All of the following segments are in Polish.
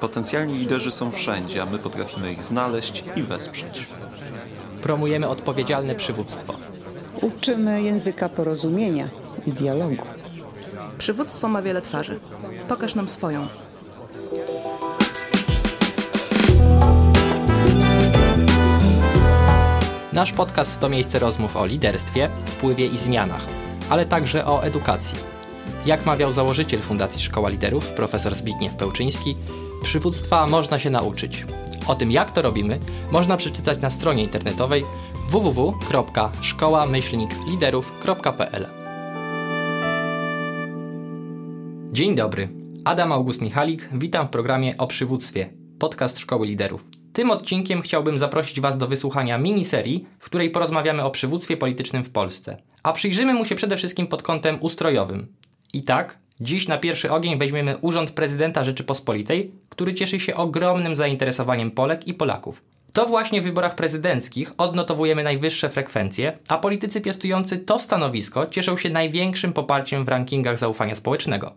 Potencjalni liderzy są wszędzie, a my potrafimy ich znaleźć i wesprzeć. Promujemy odpowiedzialne przywództwo. Uczymy języka porozumienia i dialogu. Przywództwo ma wiele twarzy. Pokaż nam swoją. Nasz podcast to miejsce rozmów o liderstwie, wpływie i zmianach, ale także o edukacji. Jak mawiał założyciel Fundacji Szkoła Liderów, profesor Zbigniew Pełczyński, przywództwa można się nauczyć. O tym, jak to robimy, można przeczytać na stronie internetowej www.szkoła-liderów.pl. Dzień dobry. Adam August Michalik, witam w programie o przywództwie, podcast Szkoły Liderów. Tym odcinkiem chciałbym zaprosić Was do wysłuchania miniserii, w której porozmawiamy o przywództwie politycznym w Polsce. A przyjrzymy mu się przede wszystkim pod kątem ustrojowym. I tak, dziś na pierwszy ogień weźmiemy Urząd Prezydenta Rzeczypospolitej, który cieszy się ogromnym zainteresowaniem Polek i Polaków. To właśnie w wyborach prezydenckich odnotowujemy najwyższe frekwencje, a politycy piastujący to stanowisko cieszą się największym poparciem w rankingach zaufania społecznego.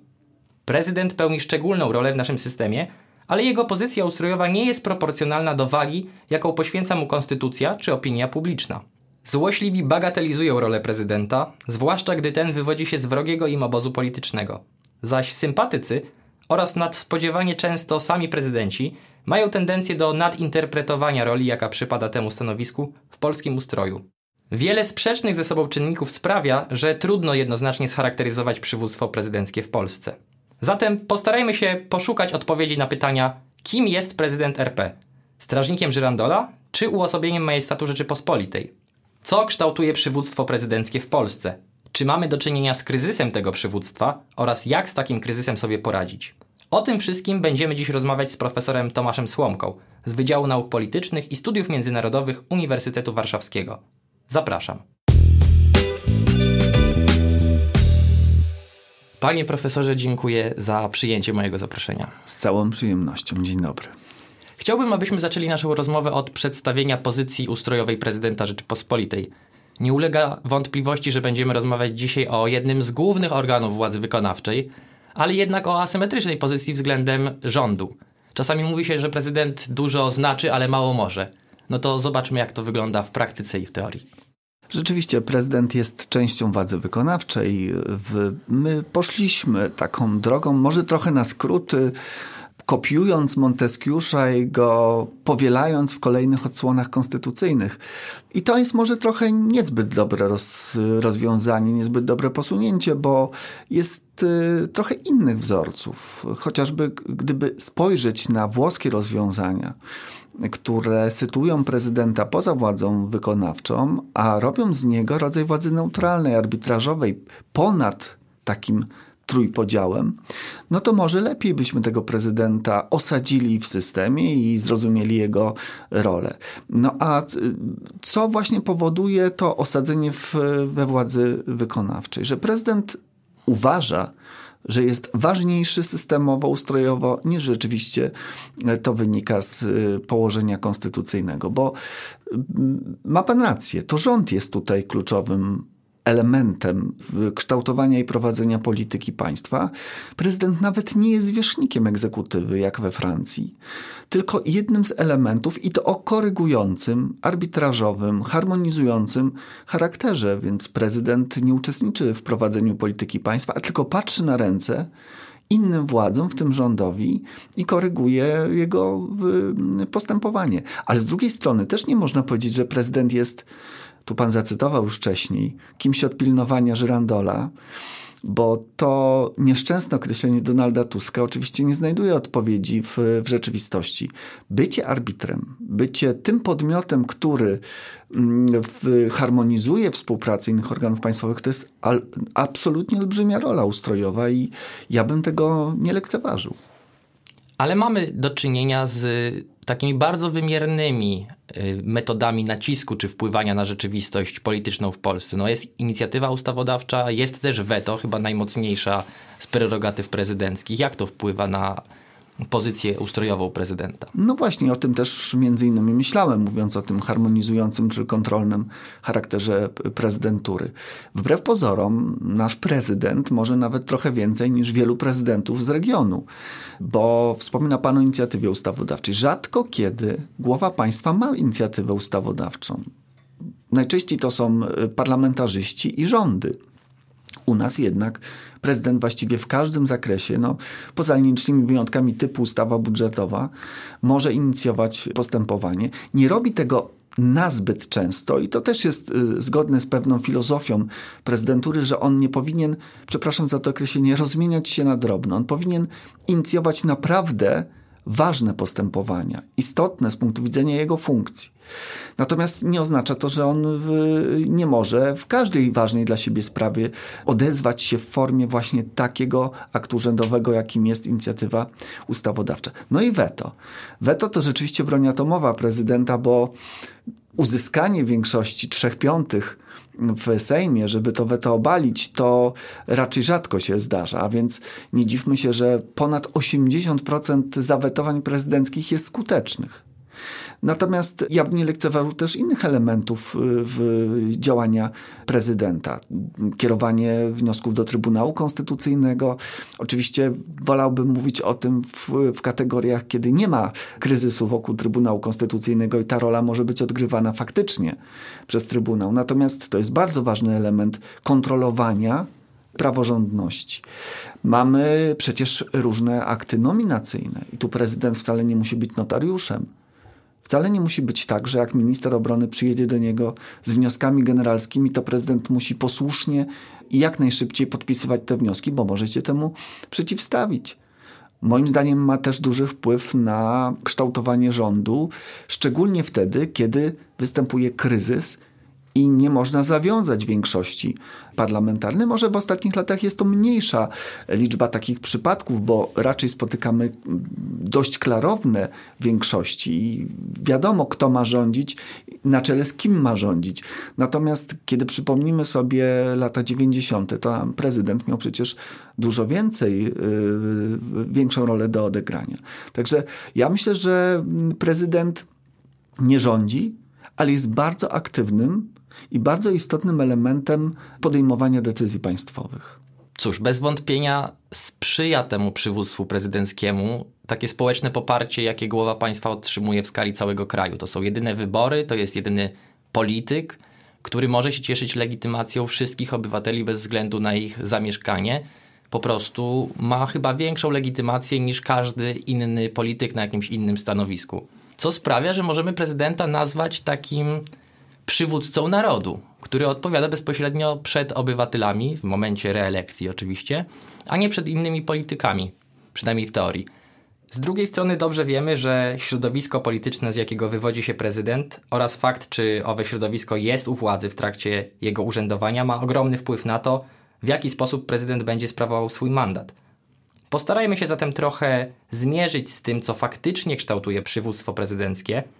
Prezydent pełni szczególną rolę w naszym systemie, ale jego pozycja ustrojowa nie jest proporcjonalna do wagi, jaką poświęca mu konstytucja czy opinia publiczna. Złośliwi bagatelizują rolę prezydenta, zwłaszcza gdy ten wywodzi się z wrogiego im obozu politycznego. Zaś sympatycy oraz nadspodziewanie często sami prezydenci mają tendencję do nadinterpretowania roli, jaka przypada temu stanowisku w polskim ustroju. Wiele sprzecznych ze sobą czynników sprawia, że trudno jednoznacznie scharakteryzować przywództwo prezydenckie w Polsce. Zatem postarajmy się poszukać odpowiedzi na pytania, kim jest prezydent RP? Strażnikiem Żyrandola czy uosobieniem majestatu Rzeczypospolitej? Co kształtuje przywództwo prezydenckie w Polsce? Czy mamy do czynienia z kryzysem tego przywództwa oraz jak z takim kryzysem sobie poradzić? O tym wszystkim będziemy dziś rozmawiać z profesorem Tomaszem Słomką z Wydziału Nauk Politycznych i Studiów Międzynarodowych Uniwersytetu Warszawskiego. Zapraszam. Panie profesorze, dziękuję za przyjęcie mojego zaproszenia. Z całą przyjemnością. Dzień dobry. Chciałbym, abyśmy zaczęli naszą rozmowę od przedstawienia pozycji ustrojowej prezydenta Rzeczypospolitej. Nie ulega wątpliwości, że będziemy rozmawiać dzisiaj o jednym z głównych organów władzy wykonawczej, ale jednak o asymetrycznej pozycji względem rządu. Czasami mówi się, że prezydent dużo znaczy, ale mało może. No to zobaczmy, jak to wygląda w praktyce i w teorii. Rzeczywiście prezydent jest częścią władzy wykonawczej. My poszliśmy taką drogą, może trochę na skróty, kopiując Monteskiusza i go powielając w kolejnych odsłonach konstytucyjnych. I to jest może trochę niezbyt dobre roz, rozwiązanie, niezbyt dobre posunięcie, bo jest y, trochę innych wzorców. Chociażby gdyby spojrzeć na włoskie rozwiązania, które sytuują prezydenta poza władzą wykonawczą, a robią z niego rodzaj władzy neutralnej, arbitrażowej, ponad takim trójpodziałem, no to może lepiej byśmy tego prezydenta osadzili w systemie i zrozumieli jego rolę. No a co właśnie powoduje to osadzenie w, we władzy wykonawczej? Że prezydent uważa, że jest ważniejszy systemowo, ustrojowo niż rzeczywiście to wynika z położenia konstytucyjnego, bo ma pan rację, to rząd jest tutaj kluczowym elementem kształtowania i prowadzenia polityki państwa, prezydent nawet nie jest wierzchnikiem egzekutywy, jak we Francji, tylko jednym z elementów i to o korygującym, arbitrażowym, harmonizującym charakterze, więc prezydent nie uczestniczy w prowadzeniu polityki państwa, a tylko patrzy na ręce innym władzom, w tym rządowi, i koryguje jego postępowanie. Ale z drugiej strony też nie można powiedzieć, że prezydent jest tu pan zacytował już wcześniej, kimś od pilnowania Żyrandola, bo to nieszczęsne określenie Donalda Tuska oczywiście nie znajduje odpowiedzi w, w rzeczywistości. Bycie arbitrem, bycie tym podmiotem, który mm, w, harmonizuje współpracę innych organów państwowych, to jest al, absolutnie olbrzymia rola ustrojowa i ja bym tego nie lekceważył. Ale mamy do czynienia z takimi bardzo wymiernymi y, metodami nacisku czy wpływania na rzeczywistość polityczną w Polsce. No jest inicjatywa ustawodawcza, jest też weto, chyba najmocniejsza z prerogatyw prezydenckich. Jak to wpływa na pozycję ustrojową prezydenta. No właśnie, o tym też między innymi myślałem, mówiąc o tym harmonizującym czy kontrolnym charakterze prezydentury. Wbrew pozorom, nasz prezydent może nawet trochę więcej niż wielu prezydentów z regionu, bo wspomina Pan o inicjatywie ustawodawczej. Rzadko kiedy głowa państwa ma inicjatywę ustawodawczą. Najczęściej to są parlamentarzyści i rządy. U nas jednak prezydent właściwie w każdym zakresie, no, poza nielicznymi wyjątkami typu ustawa budżetowa, może inicjować postępowanie. Nie robi tego nazbyt często i to też jest y, zgodne z pewną filozofią prezydentury, że on nie powinien, przepraszam za to określenie, rozmieniać się na drobno. On powinien inicjować naprawdę ważne postępowania, istotne z punktu widzenia jego funkcji. Natomiast nie oznacza to, że on w, nie może w każdej ważnej dla siebie sprawie odezwać się w formie właśnie takiego aktu urzędowego, jakim jest inicjatywa ustawodawcza. No i weto. Weto to rzeczywiście broń atomowa prezydenta, bo uzyskanie większości trzech piątych w Sejmie, żeby to weto obalić, to raczej rzadko się zdarza. A więc nie dziwmy się, że ponad 80% zawetowań prezydenckich jest skutecznych. Natomiast ja nie lekceważył też innych elementów y, w działania prezydenta. Kierowanie wniosków do Trybunału Konstytucyjnego. Oczywiście wolałbym mówić o tym w, w kategoriach, kiedy nie ma kryzysu wokół Trybunału Konstytucyjnego i ta rola może być odgrywana faktycznie przez Trybunał. Natomiast to jest bardzo ważny element kontrolowania praworządności. Mamy przecież różne akty nominacyjne i tu prezydent wcale nie musi być notariuszem. Wcale nie musi być tak, że jak minister obrony przyjedzie do niego z wnioskami generalskimi, to prezydent musi posłusznie i jak najszybciej podpisywać te wnioski, bo może się temu przeciwstawić. Moim zdaniem ma też duży wpływ na kształtowanie rządu, szczególnie wtedy, kiedy występuje kryzys i nie można zawiązać większości parlamentarnej. Może w ostatnich latach jest to mniejsza liczba takich przypadków, bo raczej spotykamy dość klarowne większości i wiadomo, kto ma rządzić, na czele z kim ma rządzić. Natomiast kiedy przypomnimy sobie lata 90., to prezydent miał przecież dużo więcej, yy, większą rolę do odegrania. Także ja myślę, że prezydent nie rządzi, ale jest bardzo aktywnym i bardzo istotnym elementem podejmowania decyzji państwowych. Cóż, bez wątpienia sprzyja temu przywództwu prezydenckiemu takie społeczne poparcie, jakie głowa państwa otrzymuje w skali całego kraju. To są jedyne wybory, to jest jedyny polityk, który może się cieszyć legitymacją wszystkich obywateli bez względu na ich zamieszkanie. Po prostu ma chyba większą legitymację niż każdy inny polityk na jakimś innym stanowisku. Co sprawia, że możemy prezydenta nazwać takim przywódcą narodu, który odpowiada bezpośrednio przed obywatelami, w momencie reelekcji oczywiście, a nie przed innymi politykami, przynajmniej w teorii. Z drugiej strony dobrze wiemy, że środowisko polityczne, z jakiego wywodzi się prezydent oraz fakt, czy owe środowisko jest u władzy w trakcie jego urzędowania, ma ogromny wpływ na to, w jaki sposób prezydent będzie sprawował swój mandat. Postarajmy się zatem trochę zmierzyć z tym, co faktycznie kształtuje przywództwo prezydenckie –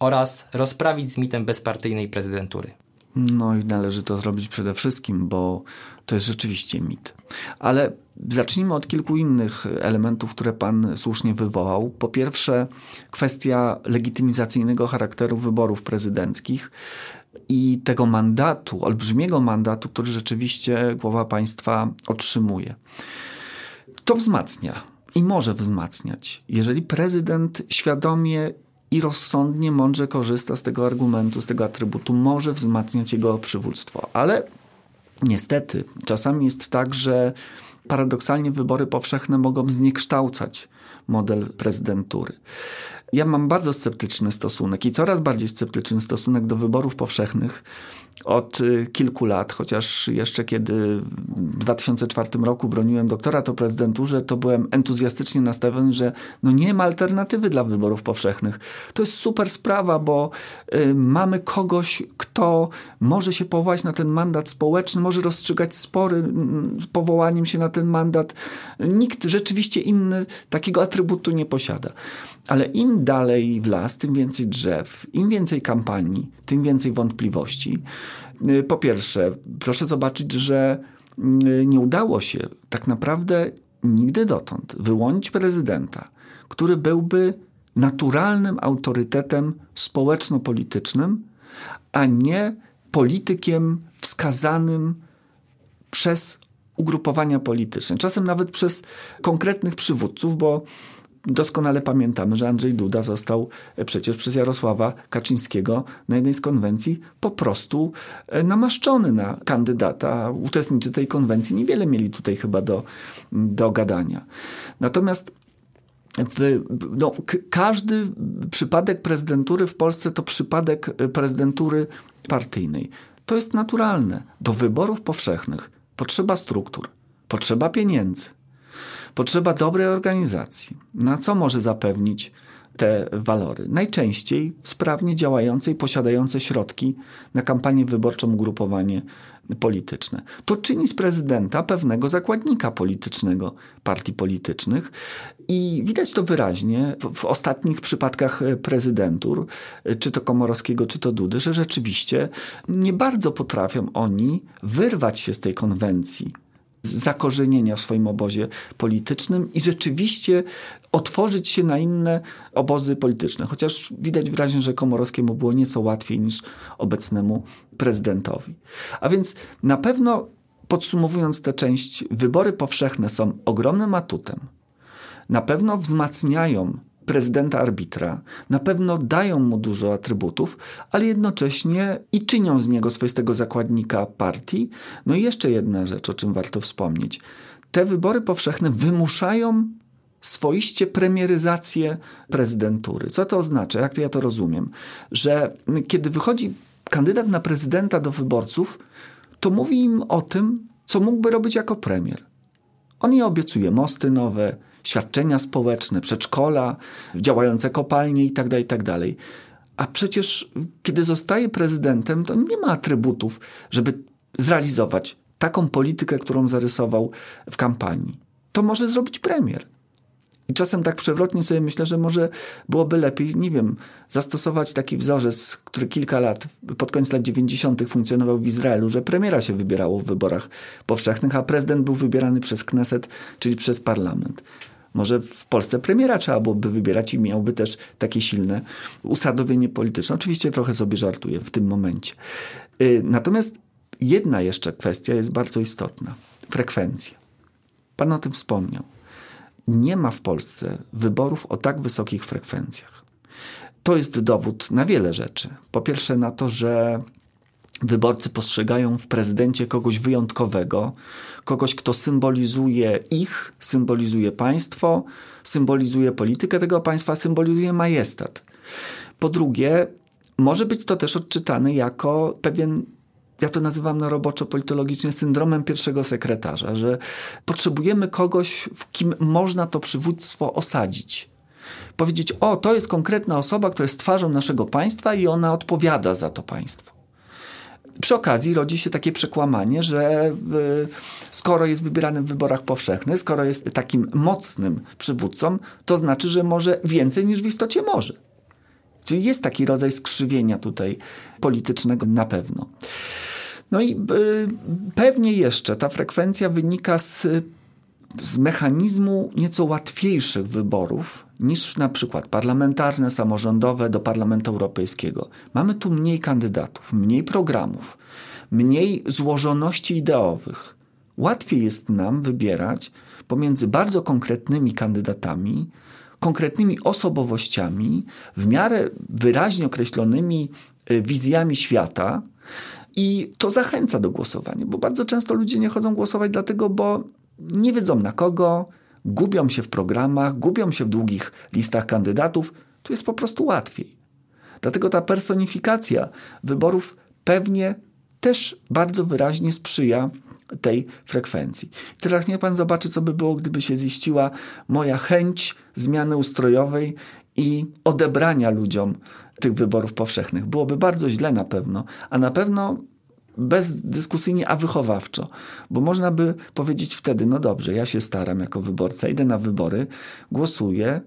oraz rozprawić z mitem bezpartyjnej prezydentury. No i należy to zrobić przede wszystkim, bo to jest rzeczywiście mit. Ale zacznijmy od kilku innych elementów, które Pan słusznie wywołał. Po pierwsze, kwestia legitymizacyjnego charakteru wyborów prezydenckich i tego mandatu, olbrzymiego mandatu, który rzeczywiście głowa państwa otrzymuje. To wzmacnia i może wzmacniać, jeżeli prezydent świadomie i rozsądnie, mądrze korzysta z tego argumentu, z tego atrybutu, może wzmacniać jego przywództwo. Ale niestety czasami jest tak, że paradoksalnie wybory powszechne mogą zniekształcać model prezydentury. Ja mam bardzo sceptyczny stosunek i coraz bardziej sceptyczny stosunek do wyborów powszechnych od y, kilku lat, chociaż jeszcze kiedy w 2004 roku broniłem doktorat o prezydenturze, to byłem entuzjastycznie nastawiony, że no nie ma alternatywy dla wyborów powszechnych. To jest super sprawa, bo y, mamy kogoś, kto może się powołać na ten mandat społeczny, może rozstrzygać spory z powołaniem się na ten mandat. Nikt rzeczywiście inny takiego atrybutu nie posiada. Ale im dalej w las, tym więcej drzew, im więcej kampanii, tym więcej wątpliwości. Po pierwsze, proszę zobaczyć, że nie udało się tak naprawdę nigdy dotąd wyłonić prezydenta, który byłby naturalnym autorytetem społeczno-politycznym, a nie politykiem wskazanym przez ugrupowania polityczne, czasem nawet przez konkretnych przywódców, bo doskonale pamiętamy, że Andrzej Duda został przecież przez Jarosława Kaczyńskiego na jednej z konwencji po prostu e, namaszczony na kandydata. Uczestnicy tej konwencji niewiele mieli tutaj chyba do, do gadania. Natomiast w, no, każdy przypadek prezydentury w Polsce to przypadek e, prezydentury partyjnej. To jest naturalne. Do wyborów powszechnych potrzeba struktur, potrzeba pieniędzy, potrzeba dobrej organizacji. Na co może zapewnić te walory? Najczęściej sprawnie działające i posiadające środki na kampanię wyborczą ugrupowanie polityczne. To czyni z prezydenta pewnego zakładnika politycznego partii politycznych i widać to wyraźnie w, w, ostatnich przypadkach prezydentur, czy to Komorowskiego, czy to Dudy, że rzeczywiście nie bardzo potrafią oni wyrwać się z tej konwencji zakorzenienia w swoim obozie politycznym i rzeczywiście otworzyć się na inne obozy polityczne. Chociaż widać wyraźnie, że Komorowskiemu było nieco łatwiej niż obecnemu prezydentowi. A więc na pewno podsumowując tę część, wybory powszechne są ogromnym atutem. Na pewno wzmacniają prezydenta arbitra, na pewno dają mu dużo atrybutów, ale jednocześnie i czynią z niego swoistego zakładnika partii. No i jeszcze jedna rzecz, o czym warto wspomnieć. Te wybory powszechne wymuszają swoiście premieryzację prezydentury. Co to oznacza? Jak to ja to rozumiem? Że kiedy wychodzi kandydat na prezydenta do wyborców, to mówi im o tym, co mógłby robić jako premier. On je obiecuje mosty nowe, świadczenia społeczne, przedszkola, działające kopalnie itd., tak itd. Tak A przecież kiedy zostaje prezydentem, to nie ma atrybutów, żeby zrealizować taką politykę, którą zarysował w kampanii. To może zrobić premier. I czasem tak przewrotnie sobie myślę, że może byłoby lepiej, nie wiem, zastosować taki wzorzec, który kilka lat, pod koniec lat 90. funkcjonował w Izraelu, że premiera się wybierało w wyborach powszechnych, a prezydent był wybierany przez Kneset, czyli przez parlament. Może w Polsce premiera trzeba byłoby wybierać i miałby też takie silne usadowienie polityczne. Oczywiście trochę sobie żartuję w tym momencie. Y, natomiast jedna jeszcze kwestia jest bardzo istotna. Frekwencja. Pan o tym wspomniał. Nie ma w Polsce wyborów o tak wysokich frekwencjach. To jest dowód na wiele rzeczy. Po pierwsze na to, że wyborcy postrzegają w prezydencie kogoś wyjątkowego, kogoś, kto symbolizuje ich, symbolizuje państwo, symbolizuje politykę tego państwa, symbolizuje majestat. Po drugie, może być to też odczytane jako pewien ja to nazywam na roboczo politologicznie syndromem pierwszego sekretarza, że potrzebujemy kogoś, w kim można to przywództwo osadzić. Powiedzieć, o, to jest konkretna osoba, która jest twarzą naszego państwa i ona odpowiada za to państwo. Przy okazji rodzi się takie przekłamanie, że skoro jest wybierany w wyborach powszechnych, skoro jest takim mocnym przywódcą, to znaczy, że może więcej niż w istocie może. Czyli jest taki rodzaj skrzywienia tutaj politycznego na pewno. No i pewnie jeszcze ta frekwencja wynika z z mechanizmu nieco łatwiejszych wyborów niż na przykład parlamentarne, samorządowe do Parlamentu Europejskiego. Mamy tu mniej kandydatów, mniej programów, mniej złożoności ideowych. Łatwiej jest nam wybierać pomiędzy bardzo konkretnymi kandydatami, konkretnymi osobowościami, w miarę wyraźnie określonymi y, wizjami świata. I to zachęca do głosowania, bo bardzo często ludzie nie chodzą głosować dlatego, bo nie wiedzą na kogo, gubią się w programach, gubią się w długich listach kandydatów. Tu jest po prostu łatwiej. Dlatego ta personifikacja wyborów pewnie też bardzo wyraźnie sprzyja tej frekwencji. Teraz niech pan zobaczy, co by było, gdyby się ziściła moja chęć zmiany ustrojowej i odebrania ludziom tych wyborów powszechnych. Byłoby bardzo źle na pewno, a na pewno bezdyskusyjnie, a wychowawczo. Bo można by powiedzieć wtedy, no dobrze, ja się staram jako wyborca, idę na wybory, głosuję,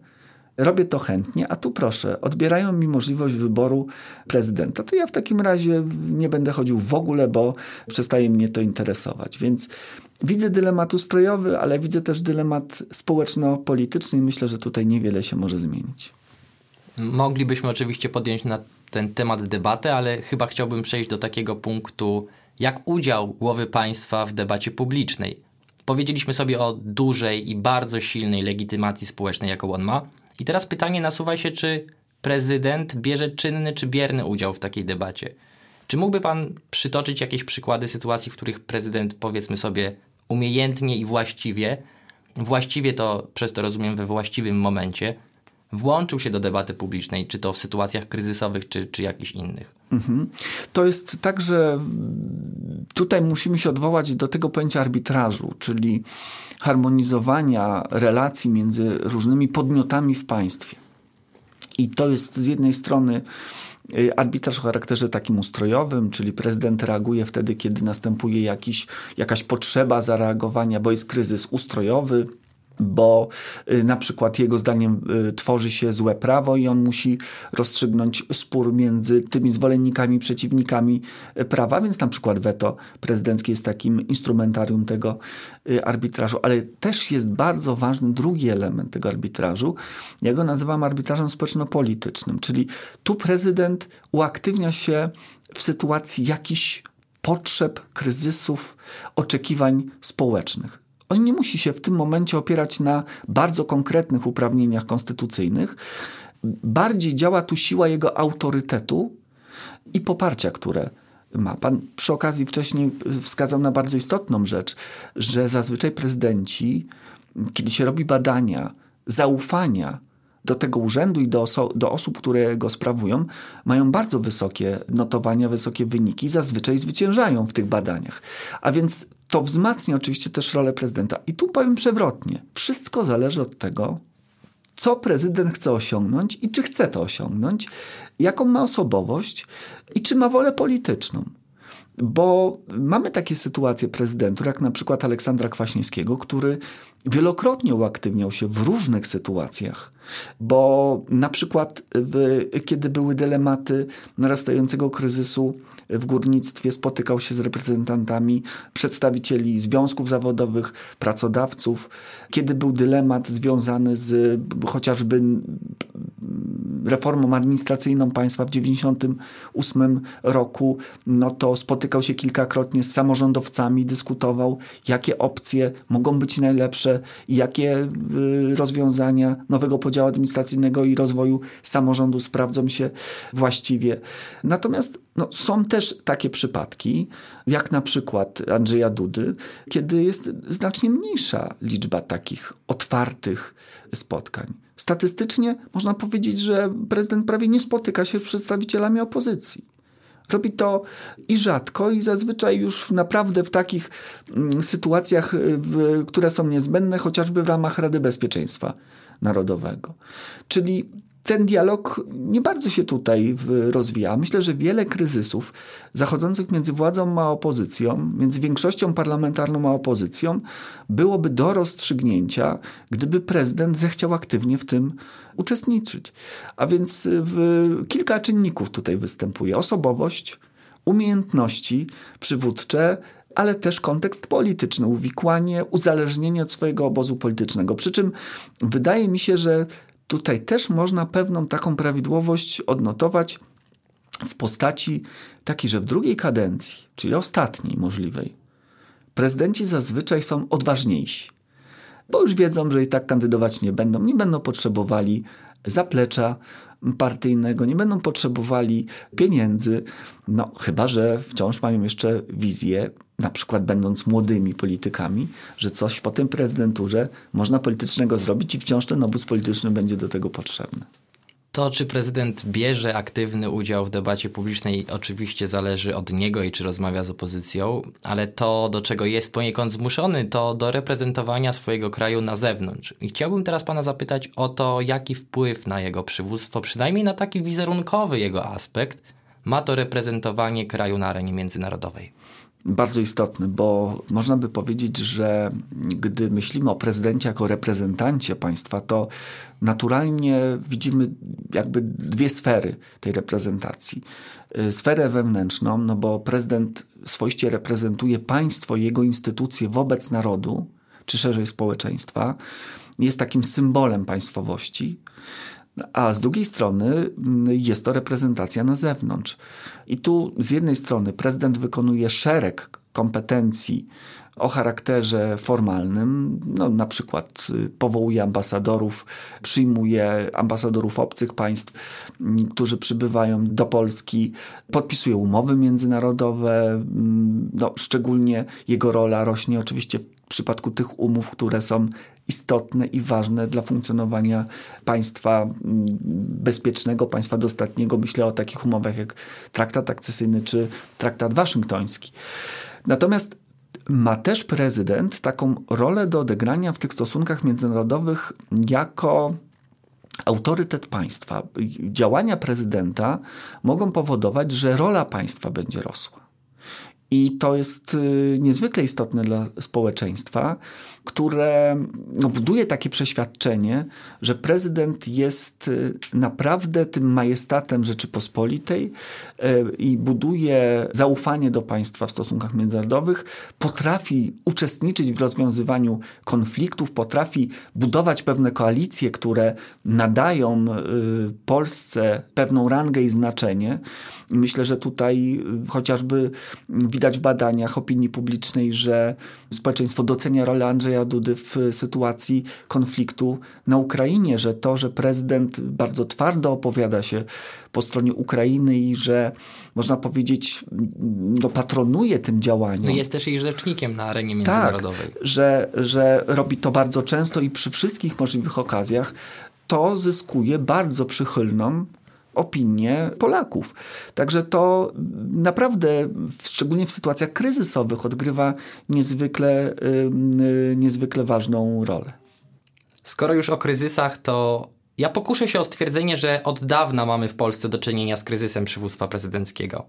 robię to chętnie, a tu proszę, odbierają mi możliwość wyboru prezydenta, to ja w takim razie nie będę chodził w ogóle, bo przestaje mnie to interesować. Więc widzę dylemat ustrojowy, ale widzę też dylemat społeczno-polityczny i myślę, że tutaj niewiele się może zmienić. Moglibyśmy oczywiście podjąć na ten temat debatę, ale chyba chciałbym przejść do takiego punktu, jak udział głowy państwa w debacie publicznej. Powiedzieliśmy sobie o dużej i bardzo silnej legitymacji społecznej, jaką on ma. I teraz pytanie nasuwa się, czy prezydent bierze czynny czy bierny udział w takiej debacie. Czy mógłby pan przytoczyć jakieś przykłady sytuacji, w których prezydent, powiedzmy sobie, umiejętnie i właściwie, właściwie to przez to rozumiem we właściwym momencie, włączył się do debaty publicznej, czy to w sytuacjach kryzysowych, czy, czy jakichś innych? Mhm. To jest tak, że tutaj musimy się odwołać do tego pojęcia arbitrażu, czyli harmonizowania relacji między różnymi podmiotami w państwie. I to jest z jednej strony y, arbitraż o charakterze takim ustrojowym, czyli prezydent reaguje wtedy, kiedy następuje jakiś, jakaś potrzeba zareagowania, bo jest kryzys ustrojowy, bo y, na przykład jego zdaniem y, tworzy się złe prawo i on musi rozstrzygnąć spór między tymi zwolennikami, przeciwnikami y, prawa, więc na przykład weto prezydenckie jest takim instrumentarium tego arbitrażu, ale też jest bardzo ważny drugi element tego arbitrażu. Ja go nazywam arbitrażem społeczno-politycznym, czyli tu prezydent uaktywnia się w sytuacji jakichś potrzeb, kryzysów, oczekiwań społecznych. On nie musi się w tym momencie opierać na bardzo konkretnych uprawnieniach konstytucyjnych. Bardziej działa tu siła jego autorytetu i poparcia, które ma. Pan przy okazji wcześniej wskazał na bardzo istotną rzecz, że zazwyczaj prezydenci, kiedy się robi badania zaufania do tego urzędu i do, oso- do osób, które go sprawują, mają bardzo wysokie notowania, wysokie wyniki, zazwyczaj zwyciężają w tych badaniach. A więc to wzmacnia oczywiście też rolę prezydenta. I tu powiem przewrotnie. Wszystko zależy od tego, co prezydent chce osiągnąć i czy chce to osiągnąć, jaką ma osobowość i czy ma wolę polityczną. Bo mamy takie sytuacje prezydentów, jak na przykład Aleksandra Kwaśniewskiego, który wielokrotnie uaktywniał się w różnych sytuacjach, bo na przykład w, kiedy były dylematy narastającego kryzysu w górnictwie, spotykał się z reprezentantami przedstawicieli związków zawodowych, pracodawców. Kiedy był dylemat związany z chociażby reformą administracyjną państwa w 1998 roku, no to spotykał się kilkakrotnie z samorządowcami, dyskutował, jakie opcje mogą być najlepsze i jakie y, rozwiązania nowego podziału administracyjnego i rozwoju samorządu sprawdzą się właściwie. Natomiast no, są też takie przypadki, jak na przykład Andrzeja Dudy, kiedy jest znacznie mniejsza liczba takich otwartych spotkań. Statystycznie można powiedzieć, że prezydent prawie nie spotyka się z przedstawicielami opozycji. Robi to i rzadko, i zazwyczaj już naprawdę w takich mm, sytuacjach, w, które są niezbędne, chociażby w ramach Rady Bezpieczeństwa Narodowego. Czyli ten dialog nie bardzo się tutaj rozwija. Myślę, że wiele kryzysów zachodzących między władzą a opozycją, między większością parlamentarną a opozycją, byłoby do rozstrzygnięcia, gdyby prezydent zechciał aktywnie w tym uczestniczyć. A więc w, kilka czynników tutaj występuje: osobowość, umiejętności przywódcze, ale też kontekst polityczny, uwikłanie, uzależnienie od swojego obozu politycznego. Przy czym wydaje mi się, że tutaj też można pewną taką prawidłowość odnotować w postaci takiej, że w drugiej kadencji, czyli ostatniej możliwej, prezydenci zazwyczaj są odważniejsi, bo już wiedzą, że i tak kandydować nie będą, nie będą potrzebowali zaplecza partyjnego, nie będą potrzebowali pieniędzy, no chyba, że wciąż mają jeszcze wizję, na przykład będąc młodymi politykami, że coś po tym prezydenturze można politycznego zrobić i wciąż ten obóz polityczny będzie do tego potrzebny. To, czy prezydent bierze aktywny udział w debacie publicznej, oczywiście zależy od niego i czy rozmawia z opozycją, ale to, do czego jest poniekąd zmuszony, to do reprezentowania swojego kraju na zewnątrz. I chciałbym teraz pana zapytać o to, jaki wpływ na jego przywództwo, przynajmniej na taki wizerunkowy jego aspekt, ma to reprezentowanie kraju na arenie międzynarodowej. Bardzo istotny, bo można by powiedzieć, że gdy myślimy o prezydencie jako reprezentancie państwa, to naturalnie widzimy jakby dwie sfery tej reprezentacji. Y, sferę wewnętrzną, no bo prezydent swoiście reprezentuje państwo, jego instytucje wobec narodu, czy szerzej społeczeństwa, jest takim symbolem państwowości. A z drugiej strony mm, jest to reprezentacja na zewnątrz. I tu z jednej strony prezydent wykonuje szereg kompetencji o charakterze formalnym, no, na przykład y, powołuje ambasadorów, przyjmuje ambasadorów obcych państw, mm, którzy przybywają do Polski, podpisuje umowy międzynarodowe, mm, no, szczególnie jego rola rośnie oczywiście w przypadku tych umów, które są istotne i ważne dla funkcjonowania państwa mm, bezpiecznego, państwa dostatniego. Myślę o takich umowach jak traktat akcesyjny czy traktat waszyngtoński. Natomiast ma też prezydent taką rolę do odegrania w tych stosunkach międzynarodowych jako autorytet państwa. Działania prezydenta mogą powodować, że rola państwa będzie rosła. I to jest y, niezwykle istotne dla społeczeństwa, które no, buduje takie przeświadczenie, że prezydent jest y, naprawdę tym majestatem Rzeczypospolitej y, i buduje zaufanie do państwa w stosunkach międzynarodowych, potrafi uczestniczyć w rozwiązywaniu konfliktów, potrafi budować pewne koalicje, które nadają Polsce pewną rangę i znaczenie. Myślę, że tutaj chociażby widać w badaniach opinii publicznej, że społeczeństwo docenia rolę Andrzeja Dudy w sytuacji konfliktu na Ukrainie, że to, że prezydent bardzo twardo opowiada się po stronie Ukrainy i że można powiedzieć, no, patronuje tym działaniom. No jest też jej rzecznikiem na arenie międzynarodowej. Tak, że, że robi to bardzo często i przy wszystkich możliwych okazjach, to zyskuje bardzo przychylną opinię Polaków. Także to naprawdę, szczególnie w sytuacjach kryzysowych, odgrywa niezwykle, niezwykle ważną rolę. Skoro już o kryzysach, to ja pokuszę się o stwierdzenie, że od dawna mamy w Polsce do czynienia z kryzysem przywództwa prezydenckiego.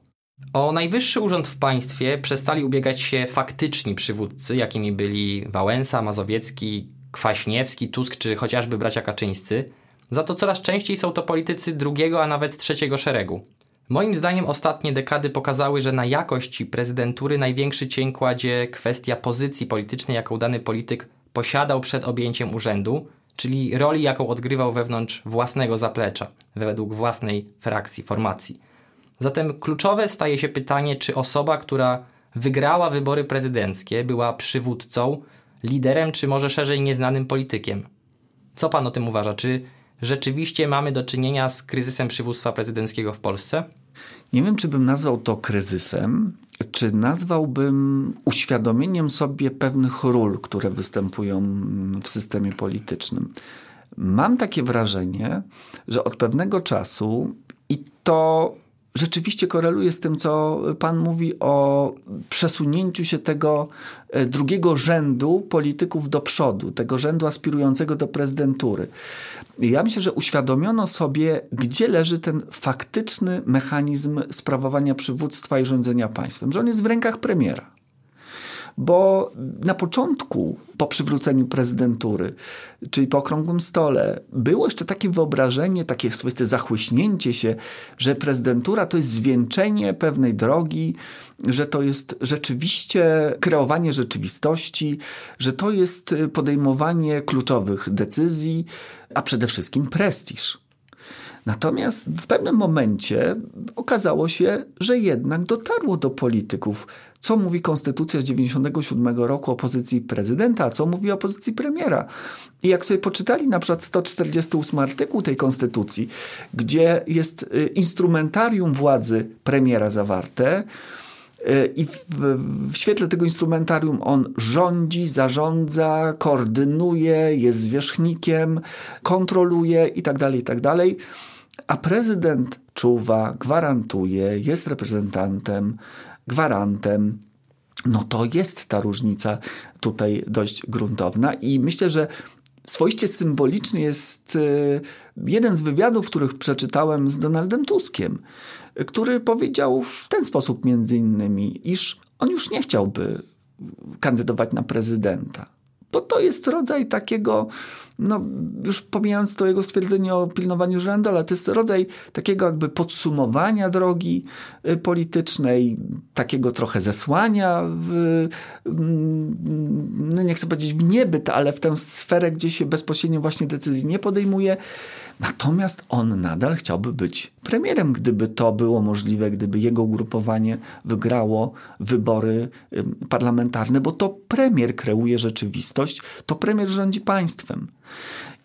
O najwyższy urząd w państwie przestali ubiegać się faktyczni przywódcy, jakimi byli Wałęsa, Mazowiecki, Kwaśniewski, Tusk czy chociażby bracia Kaczyńscy – za to coraz częściej są to politycy drugiego, a nawet trzeciego szeregu. Moim zdaniem ostatnie dekady pokazały, że na jakość prezydentury największy cień kładzie kwestia pozycji politycznej, jaką dany polityk posiadał przed objęciem urzędu, czyli roli, jaką odgrywał wewnątrz własnego zaplecza, według własnej frakcji, formacji. Zatem kluczowe staje się pytanie, czy osoba, która wygrała wybory prezydenckie, była przywódcą, liderem, czy może szerzej nieznanym politykiem. Co pan o tym uważa? Czy rzeczywiście mamy do czynienia z kryzysem przywództwa prezydenckiego w Polsce? Nie wiem, czy bym nazwał to kryzysem, czy nazwałbym uświadomieniem sobie pewnych ról, które występują w systemie politycznym. Mam takie wrażenie, że od pewnego czasu i to rzeczywiście koreluje z tym, co Pan mówi o przesunięciu się tego e, drugiego rzędu polityków do przodu, tego rzędu aspirującego do prezydentury. Ja myślę, że uświadomiono sobie, gdzie leży ten faktyczny mechanizm sprawowania przywództwa i rządzenia państwem, że on jest w rękach premiera bo na początku, po przywróceniu prezydentury, czyli po okrągłym stole, było jeszcze takie wyobrażenie, takie swoiste zachłyśnięcie się, że prezydentura to jest zwieńczenie pewnej drogi, że to jest rzeczywiście kreowanie rzeczywistości, że to jest podejmowanie kluczowych decyzji, a przede wszystkim prestiż. Natomiast w pewnym momencie okazało się, że jednak dotarło do polityków, co mówi konstytucja z 97 roku o pozycji prezydenta, a co mówi o pozycji premiera. I jak sobie poczytali na przykład 148 artykuł tej konstytucji, gdzie jest y, instrumentarium władzy premiera zawarte, y, i w, w, świetle tego instrumentarium on rządzi, zarządza, koordynuje, jest zwierzchnikiem, kontroluje itd., tak itd., tak a prezydent czuwa, gwarantuje, jest reprezentantem, gwarantem. No to jest ta różnica tutaj dość gruntowna i myślę, że swoiście symboliczny jest y, jeden z wywiadów, których przeczytałem z Donaldem Tuskiem, który powiedział w ten sposób między innymi, iż on już nie chciałby kandydować na prezydenta. Bo to jest rodzaj takiego, no już pomijając to jego stwierdzenie o pilnowaniu ale to jest rodzaj takiego jakby podsumowania drogi y, politycznej, takiego trochę zesłania w, mm, no nie chcę powiedzieć w niebyt, ale w tę sferę, gdzie się bezpośrednio właśnie decyzji nie podejmuje. Natomiast on nadal chciałby być premierem, gdyby to było możliwe, gdyby jego ugrupowanie wygrało wybory parlamentarne, bo to premier kreuje rzeczywistość, to premier rządzi państwem.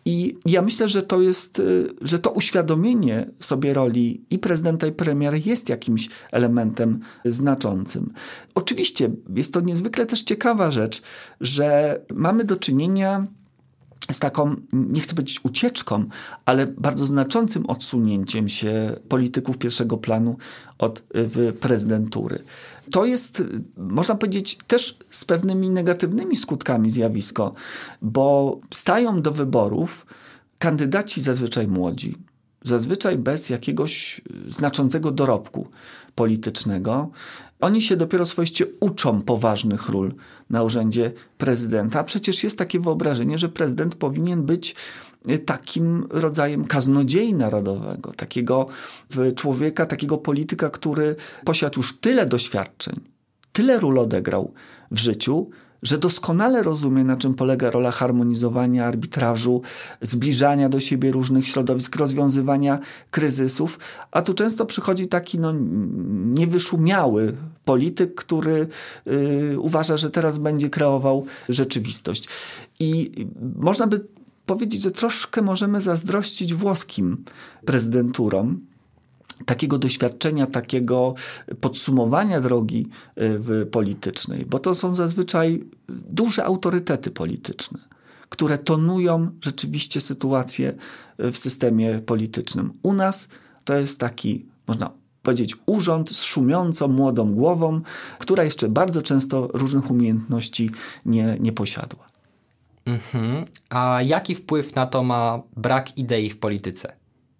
I ja myślę, że to jest, y, że to uświadomienie sobie roli i prezydenta, i premiera jest jakimś elementem znaczącym. Oczywiście jest to niezwykle też ciekawa rzecz, że mamy do czynienia z taką, nie chcę powiedzieć ucieczką, ale bardzo znaczącym odsunięciem się polityków pierwszego planu od y, prezydentury. To jest, można powiedzieć, też z pewnymi negatywnymi skutkami zjawisko, bo stają do wyborów kandydaci zazwyczaj młodzi, zazwyczaj bez jakiegoś znaczącego dorobku politycznego. Oni się dopiero swoiście uczą poważnych ról na urzędzie prezydenta. Przecież jest takie wyobrażenie, że prezydent powinien być takim rodzajem kaznodziei narodowego, takiego człowieka, takiego polityka, który posiadł już tyle doświadczeń, tyle ról odegrał w życiu, że doskonale rozumie, na czym polega rola harmonizowania, arbitrażu, zbliżania do siebie różnych środowisk, rozwiązywania kryzysów, a tu często przychodzi taki no, niewyszumiały polityk, który y, uważa, że teraz będzie kreował rzeczywistość. I można by powiedzieć, że troszkę możemy zazdrościć włoskim prezydenturom, takiego doświadczenia, takiego podsumowania drogi y, politycznej, bo to są zazwyczaj duże autorytety polityczne, które tonują rzeczywiście sytuację y, w systemie politycznym. U nas to jest taki, można powiedzieć, urząd z szumiącą młodą głową, która jeszcze bardzo często różnych umiejętności nie, nie posiadła. Mhm. A jaki wpływ na to ma brak idei w polityce?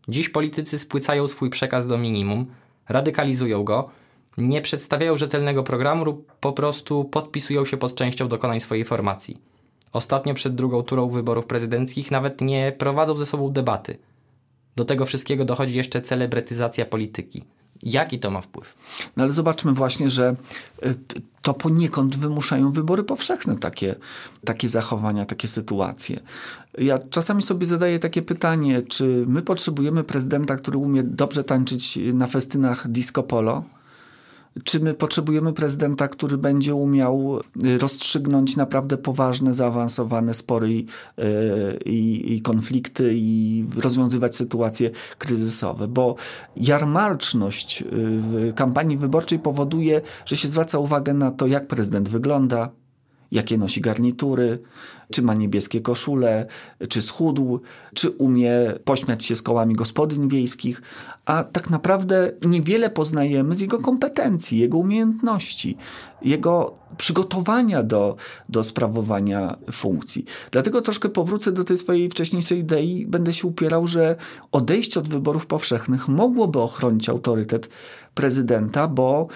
Dziś politycy spłycają swój przekaz do minimum, radykalizują go, nie przedstawiają rzetelnego programu lub po prostu podpisują się pod częścią dokonań swojej formacji. Ostatnio przed drugą turą wyborów prezydenckich nawet nie prowadzą ze sobą debaty. Do tego wszystkiego dochodzi jeszcze celebrytyzacja polityki. Jaki to ma wpływ? No ale zobaczmy właśnie, że y, to poniekąd wymuszają wybory powszechne takie, takie zachowania, takie sytuacje. Ja czasami sobie zadaję takie pytanie, czy my potrzebujemy prezydenta, który umie dobrze tańczyć na festynach disco polo? Czy my potrzebujemy prezydenta, który będzie umiał y, rozstrzygnąć naprawdę poważne, zaawansowane spory i, y, i, i, konflikty i rozwiązywać sytuacje kryzysowe? Bo jarmarczność w kampanii wyborczej powoduje, że się zwraca uwagę na to, jak prezydent wygląda, jakie nosi garnitury, czy ma niebieskie koszule, czy schudł, czy umie pośmiać się z kołami gospodyń wiejskich, a tak naprawdę niewiele poznajemy z jego kompetencji, jego umiejętności, jego przygotowania do, do sprawowania funkcji. Dlatego troszkę powrócę do tej swojej wcześniejszej idei. Będę się upierał, że odejście od wyborów powszechnych mogłoby ochronić autorytet prezydenta, bo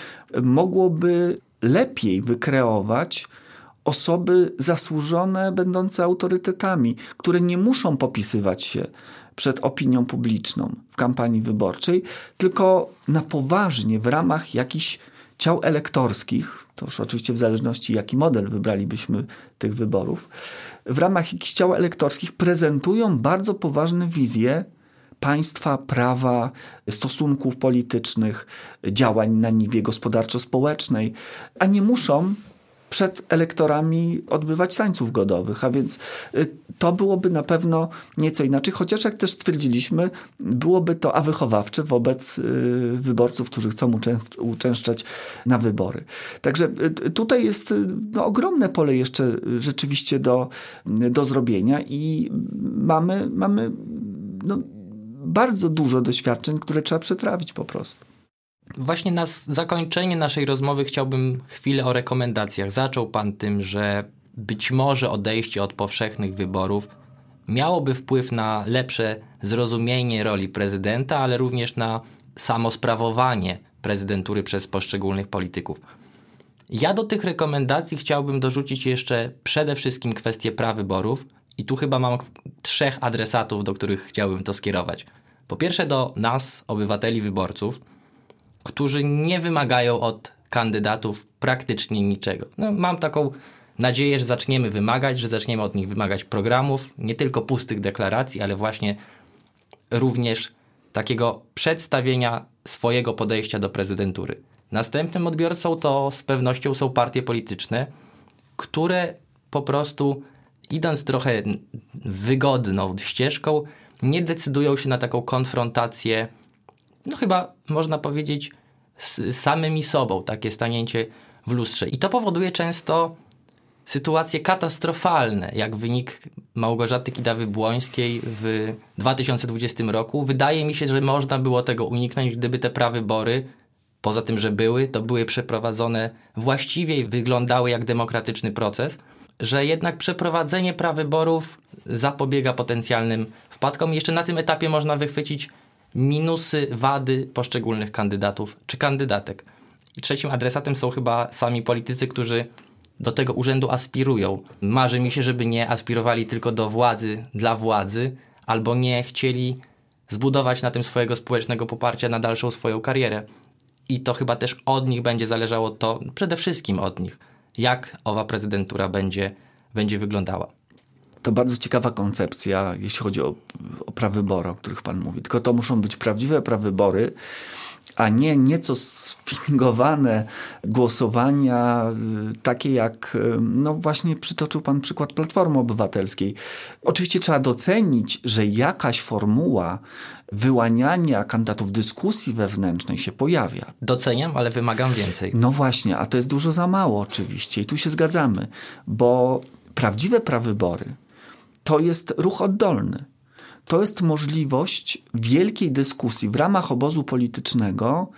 mogłoby lepiej wykreować osoby zasłużone, będące autorytetami, które nie muszą popisywać się przed opinią publiczną w kampanii wyborczej, tylko na poważnie w ramach jakichś ciał elektorskich, to już oczywiście w zależności jaki model wybralibyśmy tych wyborów, w ramach jakichś ciał elektorskich prezentują bardzo poważne wizje państwa, prawa, stosunków politycznych, działań na niwie gospodarczo-społecznej, a nie muszą przed elektorami odbywać tańców godowych, a więc y, to byłoby na pewno nieco inaczej, chociaż jak też stwierdziliśmy, byłoby to a wobec y, wyborców, którzy chcą uczęszczać na wybory. Także y, tutaj jest no, ogromne pole jeszcze rzeczywiście do, do zrobienia i mamy, mamy no, bardzo dużo doświadczeń, które trzeba przetrawić po prostu. Właśnie na zakończenie naszej rozmowy chciałbym chwilę o rekomendacjach. Zaczął Pan tym, że być może odejście od powszechnych wyborów miałoby wpływ na lepsze zrozumienie roli prezydenta, ale również na samo sprawowanie prezydentury przez poszczególnych polityków. Ja do tych rekomendacji chciałbym dorzucić jeszcze przede wszystkim kwestię prawyborów i tu chyba mam trzech adresatów, do których chciałbym to skierować. Po pierwsze do nas, obywateli, wyborców, którzy nie wymagają od kandydatów praktycznie niczego. No, mam taką nadzieję, że zaczniemy wymagać, że zaczniemy od nich wymagać programów, nie tylko pustych deklaracji, ale właśnie również takiego przedstawienia swojego podejścia do prezydentury. Następnym odbiorcą to z pewnością są partie polityczne, które po prostu idąc trochę wygodną ścieżką, nie decydują się na taką konfrontację, no chyba można powiedzieć, z samymi sobą, takie stanięcie w lustrze. I to powoduje często sytuacje katastrofalne, jak wynik Małgorzaty Kidawy-Błońskiej w 2020 roku. Wydaje mi się, że można było tego uniknąć, gdyby te prawybory, poza tym, że były, to były przeprowadzone właściwie i wyglądały jak demokratyczny proces, że jednak przeprowadzenie prawyborów zapobiega potencjalnym wpadkom. Jeszcze na tym etapie można wychwycić minusy, wady poszczególnych kandydatów czy kandydatek. I trzecim adresatem są chyba sami politycy, którzy do tego urzędu aspirują. Marzy mi się, żeby nie aspirowali tylko do władzy dla władzy, albo nie chcieli zbudować na tym swojego społecznego poparcia na dalszą swoją karierę. I to chyba też od nich będzie zależało to, przede wszystkim od nich, jak owa prezydentura będzie, będzie wyglądała. To bardzo ciekawa koncepcja, jeśli chodzi o, o prawybory, o których Pan mówi. Tylko to muszą być prawdziwe prawybory, a nie nieco sfingowane głosowania, y, takie jak, y, no właśnie przytoczył Pan przykład Platformy Obywatelskiej. Oczywiście trzeba docenić, że jakaś formuła wyłaniania kandydatów dyskusji wewnętrznej się pojawia. Doceniam, ale wymagam więcej. No właśnie, a to jest dużo za mało oczywiście i tu się zgadzamy, bo prawdziwe prawybory to jest ruch oddolny. To jest możliwość wielkiej dyskusji w ramach obozu politycznego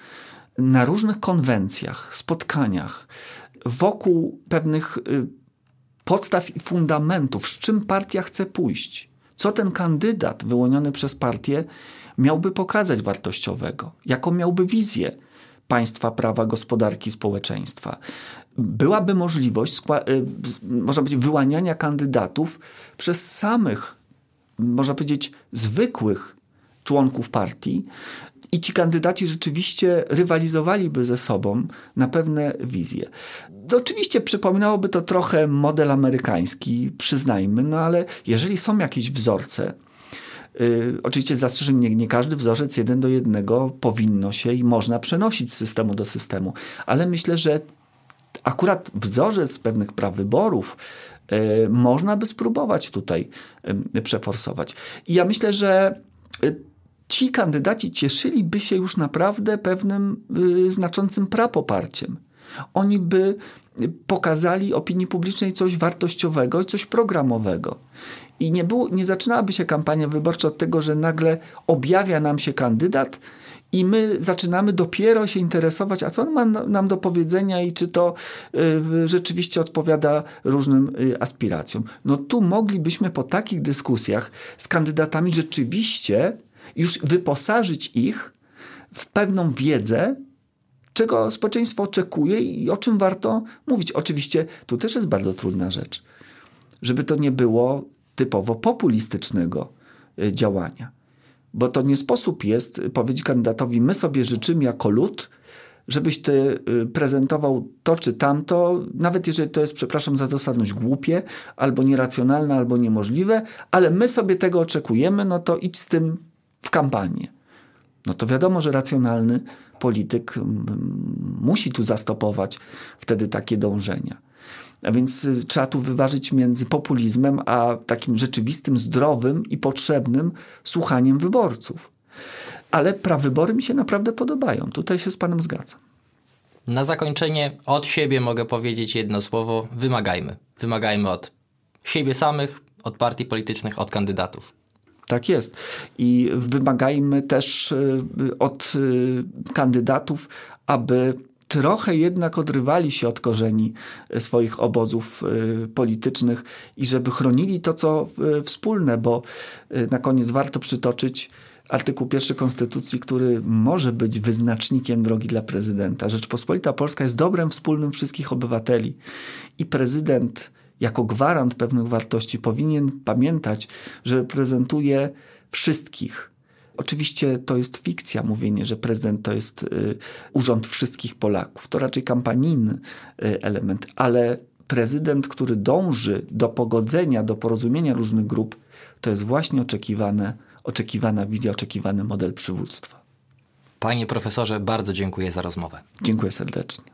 na różnych konwencjach, spotkaniach, wokół pewnych y, podstaw i fundamentów, z czym partia chce pójść, co ten kandydat wyłoniony przez partię miałby pokazać wartościowego, jaką miałby wizję państwa, prawa, gospodarki, społeczeństwa. Byłaby możliwość, y, można powiedzieć, wyłaniania kandydatów przez samych można powiedzieć, zwykłych członków partii i ci kandydaci rzeczywiście rywalizowaliby ze sobą na pewne wizje. Oczywiście przypominałoby to trochę model amerykański, przyznajmy, no ale jeżeli są jakieś wzorce, Yy, oczywiście zastrzeżeń nie, nie każdy wzorzec jeden do jednego powinno się i można przenosić z systemu do systemu, ale myślę, że akurat wzorzec pewnych praw wyborów E, można by spróbować tutaj przeforsować. I ja myślę, że e, ci kandydaci cieszyliby się już naprawdę pewnym y, znaczącym prapoparciem. Oni by pokazali opinii publicznej coś wartościowego i coś programowego. I nie, było, nie zaczynałaby się kampania wyborcza od tego, że nagle objawia nam się kandydat i my zaczynamy dopiero się interesować, a co on ma nam do powiedzenia i czy to y, rzeczywiście odpowiada różnym y, aspiracjom. No tu moglibyśmy po takich dyskusjach z kandydatami rzeczywiście już wyposażyć ich w pewną wiedzę, czego społeczeństwo oczekuje i o czym warto mówić. Oczywiście tu też jest bardzo trudna rzecz, żeby to nie było typowo populistycznego y, działania. Bo to nie sposób jest powiedzieć kandydatowi, my sobie życzymy jako lud, żebyś ty y, prezentował to czy tamto, nawet jeżeli to jest, przepraszam za dosadność, głupie, albo nieracjonalne, albo niemożliwe, ale my sobie tego oczekujemy, no to idź z tym w kampanię. No to wiadomo, że racjonalny polityk musi tu zastopować wtedy takie dążenia. A więc y, trzeba tu wyważyć między populizmem a takim rzeczywistym, zdrowym i potrzebnym słuchaniem wyborców. Ale prawybory mi się naprawdę podobają. Tutaj się z Panem zgadzam. Na zakończenie od siebie mogę powiedzieć jedno słowo: wymagajmy. Wymagajmy od siebie samych, od partii politycznych, od kandydatów. Tak jest. I wymagajmy też y, od y, kandydatów, aby trochę jednak odrywali się od korzeni e, swoich obozów politycznych i żeby chronili to, co wspólne, bo na koniec warto przytoczyć artykuł pierwszy Konstytucji, który może być wyznacznikiem drogi dla prezydenta. Rzeczpospolita Polska jest dobrem wspólnym wszystkich obywateli i prezydent jako gwarant pewnych wartości powinien pamiętać, że reprezentuje wszystkich. Oczywiście to jest fikcja mówienie, że prezydent to jest y, urząd wszystkich Polaków. To raczej kampanijny y, element, ale prezydent, który dąży do pogodzenia, do porozumienia różnych grup, to jest właśnie oczekiwane, oczekiwana wizja, oczekiwany model przywództwa. Panie profesorze, bardzo dziękuję za rozmowę. Dziękuję serdecznie.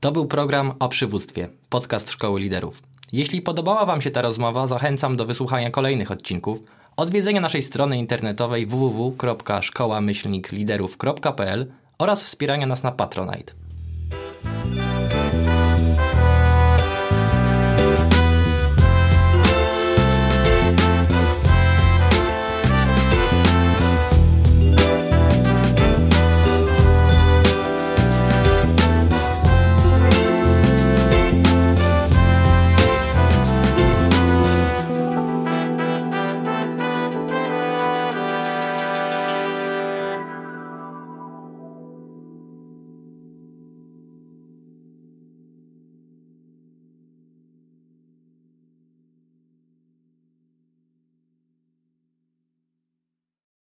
To był program o przywództwie, podcast Szkoły Liderów. Jeśli podobała Wam się ta rozmowa, zachęcam do wysłuchania kolejnych odcinków, odwiedzenia naszej strony internetowej www.szkołamyślnikliderów.pl oraz wspierania nas na Patronite.